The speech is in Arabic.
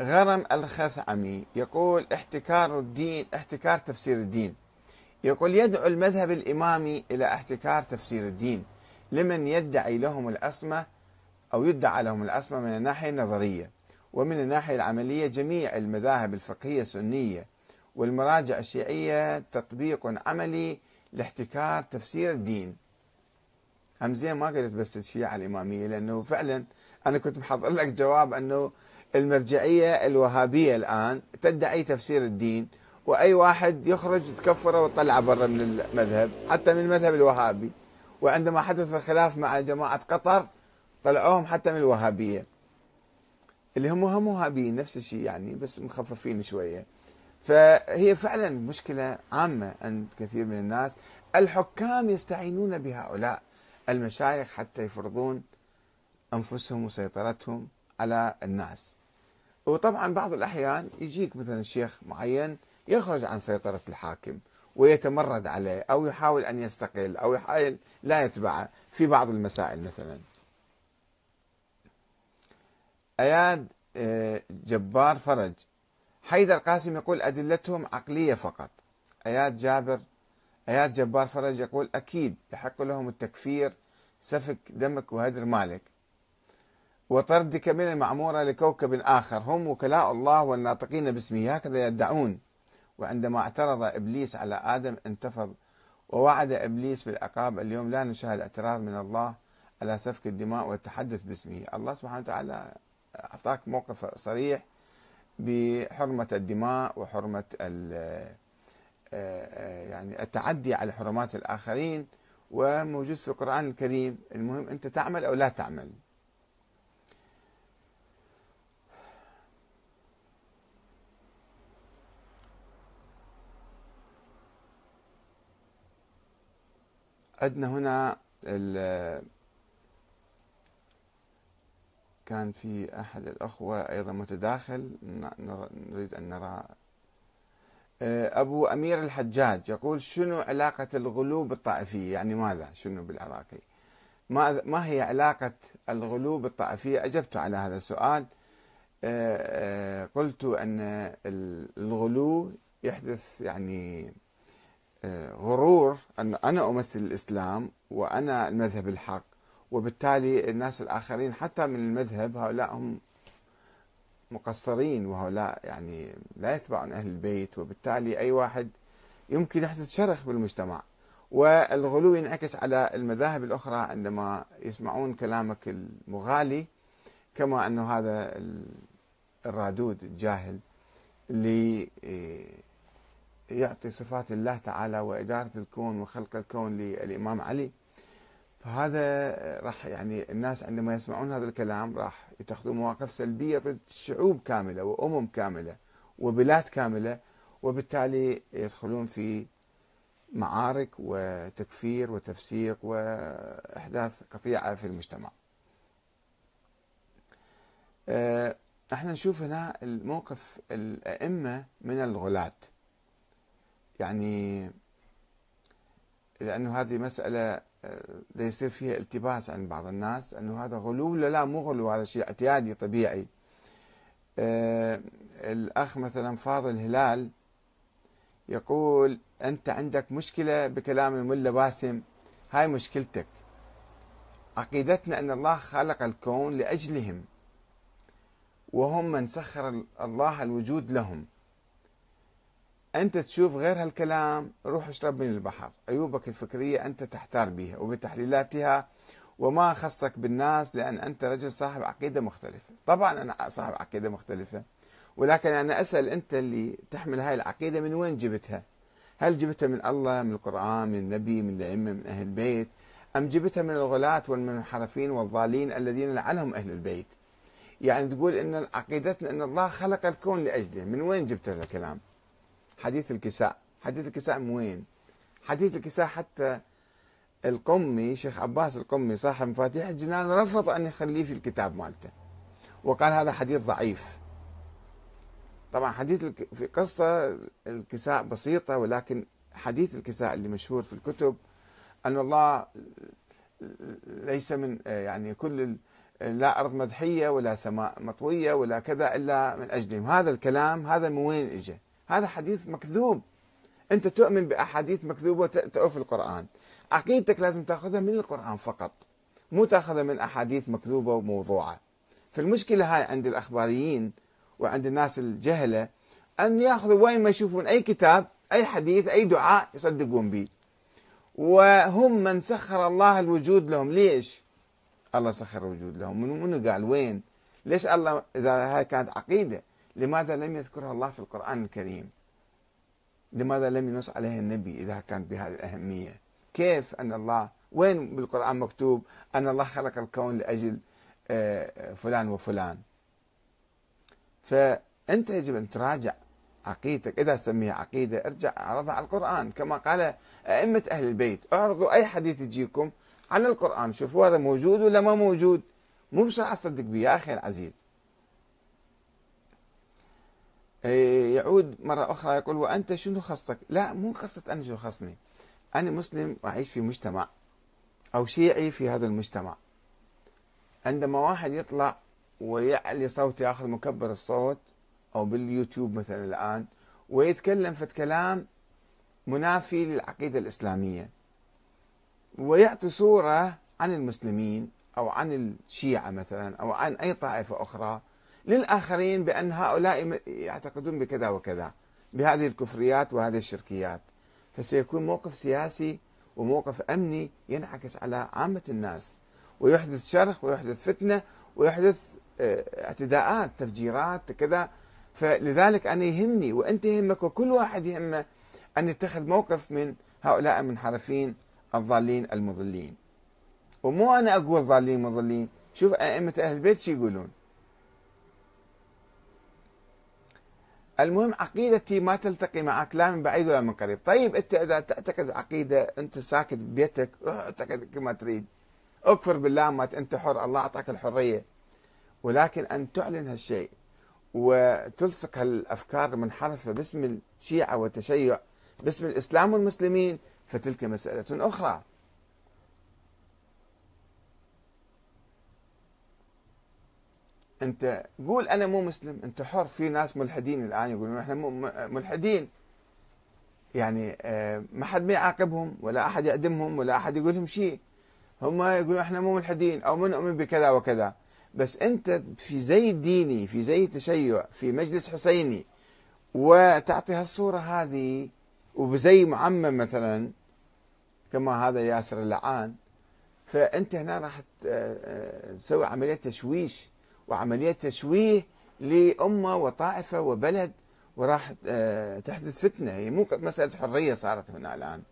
غرم الخثعمي يقول احتكار الدين احتكار تفسير الدين. يقول يدعو المذهب الإمامي إلى احتكار تفسير الدين. لمن يدعي لهم العصمة أو يدعى لهم العصمة من الناحية النظرية ومن الناحية العملية جميع المذاهب الفقهية سنية والمراجع الشيعية تطبيق عملي لاحتكار تفسير الدين. هم زين ما قلت بس الشيعة الإمامية لأنه فعلا أنا كنت محضر لك جواب أنه المرجعية الوهابية الآن تدعي تفسير الدين وأي واحد يخرج تكفره وتطلعه برا من المذهب حتى من المذهب الوهابي. وعندما حدث الخلاف مع جماعة قطر طلعوهم حتى من الوهابية. اللي هم هم وهابيين نفس الشيء يعني بس مخففين شوية. فهي فعلا مشكلة عامة عند كثير من الناس. الحكام يستعينون بهؤلاء. المشايخ حتى يفرضون أنفسهم وسيطرتهم على الناس. وطبعا بعض الأحيان يجيك مثلا شيخ معين يخرج عن سيطرة الحاكم ويتمرد عليه أو يحاول أن يستقل أو يحاول لا يتبعه في بعض المسائل مثلا. أياد آه، جبار فرج حيدر قاسم يقول أدلتهم عقلية فقط. أياد جابر أياد جبار فرج يقول أكيد يحق لهم التكفير سفك دمك وهدر مالك. وطردك من المعمورة لكوكب آخر. هم وكلاء الله والناطقين باسمه. هكذا يدعون. وعندما اعترض إبليس على آدم انتفض. ووعد إبليس بالعقاب. اليوم لا نشاهد اعتراض من الله على سفك الدماء والتحدث باسمه. الله سبحانه وتعالى أعطاك موقف صريح بحرمة الدماء وحرمة يعني التعدي على حرمات الآخرين. وموجود في القرآن الكريم. المهم أنت تعمل أو لا تعمل. عندنا هنا كان في أحد الأخوة أيضا متداخل نريد أن نرى. آه، أبو أمير الحجاج يقول شنو علاقة الغلو بالطائفية؟ يعني ماذا؟ شنو بالعراقي؟ ما, ما هي علاقة الغلو بالطائفية؟ أجبت على هذا السؤال. آه، آه، قلت أن الغلو يحدث يعني غرور أن أنا أمثل الإسلام وأنا المذهب الحق وبالتالي الناس الآخرين حتى من المذهب هؤلاء هم مقصرين وهؤلاء يعني لا يتبعون أهل البيت وبالتالي أي واحد يمكن يحدث شرخ بالمجتمع. والغلو ينعكس على المذاهب الأخرى عندما يسمعون كلامك المغالي كما أنه هذا الرادود الجاهل اللي يعطي صفات الله تعالى وإدارة الكون وخلق الكون للإمام علي. فهذا راح يعني الناس عندما يسمعون هذا الكلام راح يتخذون مواقف سلبية ضد شعوب كاملة وأمم كاملة وبلاد كاملة وبالتالي يدخلون في معارك وتكفير وتفسيق وإحداث قطيعة في المجتمع. آه، إحنا نشوف هنا الموقف الأئمة من الغلاة. يعني لأنه هذه مسألة يصير فيها التباس عند بعض الناس أنه هذا غلو لا لا؟ مو غلو هذا شيء اعتيادي طبيعي. آه الأخ مثلا فاضل هلال يقول أنت عندك مشكلة بكلام الملا باسم هاي مشكلتك. عقيدتنا أن الله خلق الكون لأجلهم وهم من سخر الله الوجود لهم. أنت تشوف غير هالكلام روح اشرب من البحر. عيوبك الفكرية أنت تحتار بها وبتحليلاتها وما خصك بالناس لأن أنت رجل صاحب عقيدة مختلفة. طبعا أنا صاحب عقيدة مختلفة ولكن أنا أسأل أنت اللي تحمل هاي العقيدة من وين جبتها؟ هل جبتها من الله من القرآن من النبي من الأئمة من أهل البيت؟ أم جبتها من الغلاة والمنحرفين والضالين الذين لعنهم أهل البيت؟ يعني تقول أن عقيدتنا أن الله خلق الكون لأجله من وين جبت هذا الكلام؟ حديث الكساء. حديث الكساء من وين؟ حديث الكساء حتى القمي شيخ عباس القمي صاحب مفاتيح الجنان رفض أن يخليه في الكتاب مالته. وقال هذا حديث ضعيف. طبعا حديث في قصة الكساء بسيطة ولكن حديث الكساء اللي مشهور في الكتب أن الله ليس من يعني كل لا أرض مدحية ولا سماء مطوية ولا كذا إلا من أجلهم. هذا الكلام هذا من وين إجا؟ هذا حديث مكذوب. أنت تؤمن بأحاديث مكذوبة وتؤف القرآن. عقيدتك لازم تأخذها من القرآن فقط مو تأخذها من أحاديث مكذوبة وموضوعة. فالمشكلة هاي عند الأخباريين وعند الناس الجهلة أن يأخذوا وين ما يشوفون أي كتاب أي حديث أي دعاء يصدقون به. وهم من سخر الله الوجود لهم. ليش؟ الله سخر الوجود لهم. منو قال وين؟ ليش الله إذا هاي كانت عقيدة؟ لماذا لم يذكرها الله في القرآن الكريم؟ لماذا لم ينص عليها النبي إذا كانت بهذه الأهمية؟ كيف أن الله وين بالقرآن مكتوب أن الله خلق الكون لأجل آه، فلان وفلان؟ فأنت يجب أن تراجع عقيدتك إذا سميها عقيدة ارجع اعرضها على القرآن كما قال أئمة أهل البيت. اعرضوا أي حديث يجيكم على القرآن شوفوا هذا موجود ولا ما موجود؟ مو بسرعة تصدق به يا أخي العزيز. يعود مرة أخرى يقول وأنت شنو خصك؟ لا مو قصة أنا شو خصني؟ أنا مسلم وأعيش في مجتمع أو شيعي في هذا المجتمع. عندما واحد يطلع ويعلي صوته ياخذ مكبر الصوت أو باليوتيوب مثلا الآن ويتكلم في كلام منافي للعقيدة الإسلامية ويعطي صورة عن المسلمين أو عن الشيعة مثلا أو عن أي طائفة أخرى للآخرين بأن هؤلاء يعتقدون بكذا وكذا بهذه الكفريات وهذه الشركيات. فسيكون موقف سياسي وموقف أمني ينعكس على عامة الناس ويحدث شرخ ويحدث فتنة ويحدث آه، اعتداءات تفجيرات كذا. فلذلك أنا يهمني وأنت يهمك وكل واحد يهمه أن يتخذ موقف من هؤلاء المنحرفين الضالين المضلين. ومو أنا أقول ضالين مضلين. شوف أئمة أهل البيت شو يقولون؟ المهم عقيدتي ما تلتقي معك لا من بعيد ولا من قريب. طيب أنت إذا تعتقد عقيده أنت ساكت ببيتك روح اعتقد كما تريد. اكفر بالله ما أنت حر الله أعطاك الحرية. ولكن أن تعلن هالشيء وتلصق هالأفكار المنحرفه باسم الشيعة والتشيع باسم الإسلام والمسلمين فتلك مسألة أخرى. انت قول أنا مو مسلم انت حر. في ناس ملحدين الآن يقولون إحنا ملحدين. يعني آه، ما حد ما يعاقبهم ولا أحد يعدمهم ولا أحد يقول لهم شيء. هم يقولون إحنا مو ملحدين أو من نؤمن بكذا وكذا. بس أنت في زي ديني في زي تشيع في مجلس حسيني وتعطي هالصورة هذه وبزي معمم مثلا كما هذا ياسر اللعان فأنت هنا راح تسوي عملية تشويش. وعملية تشويه لأمة وطائفة وبلد وراح تحدث فتنة. هي مو مسألة حرية صارت هنا الآن.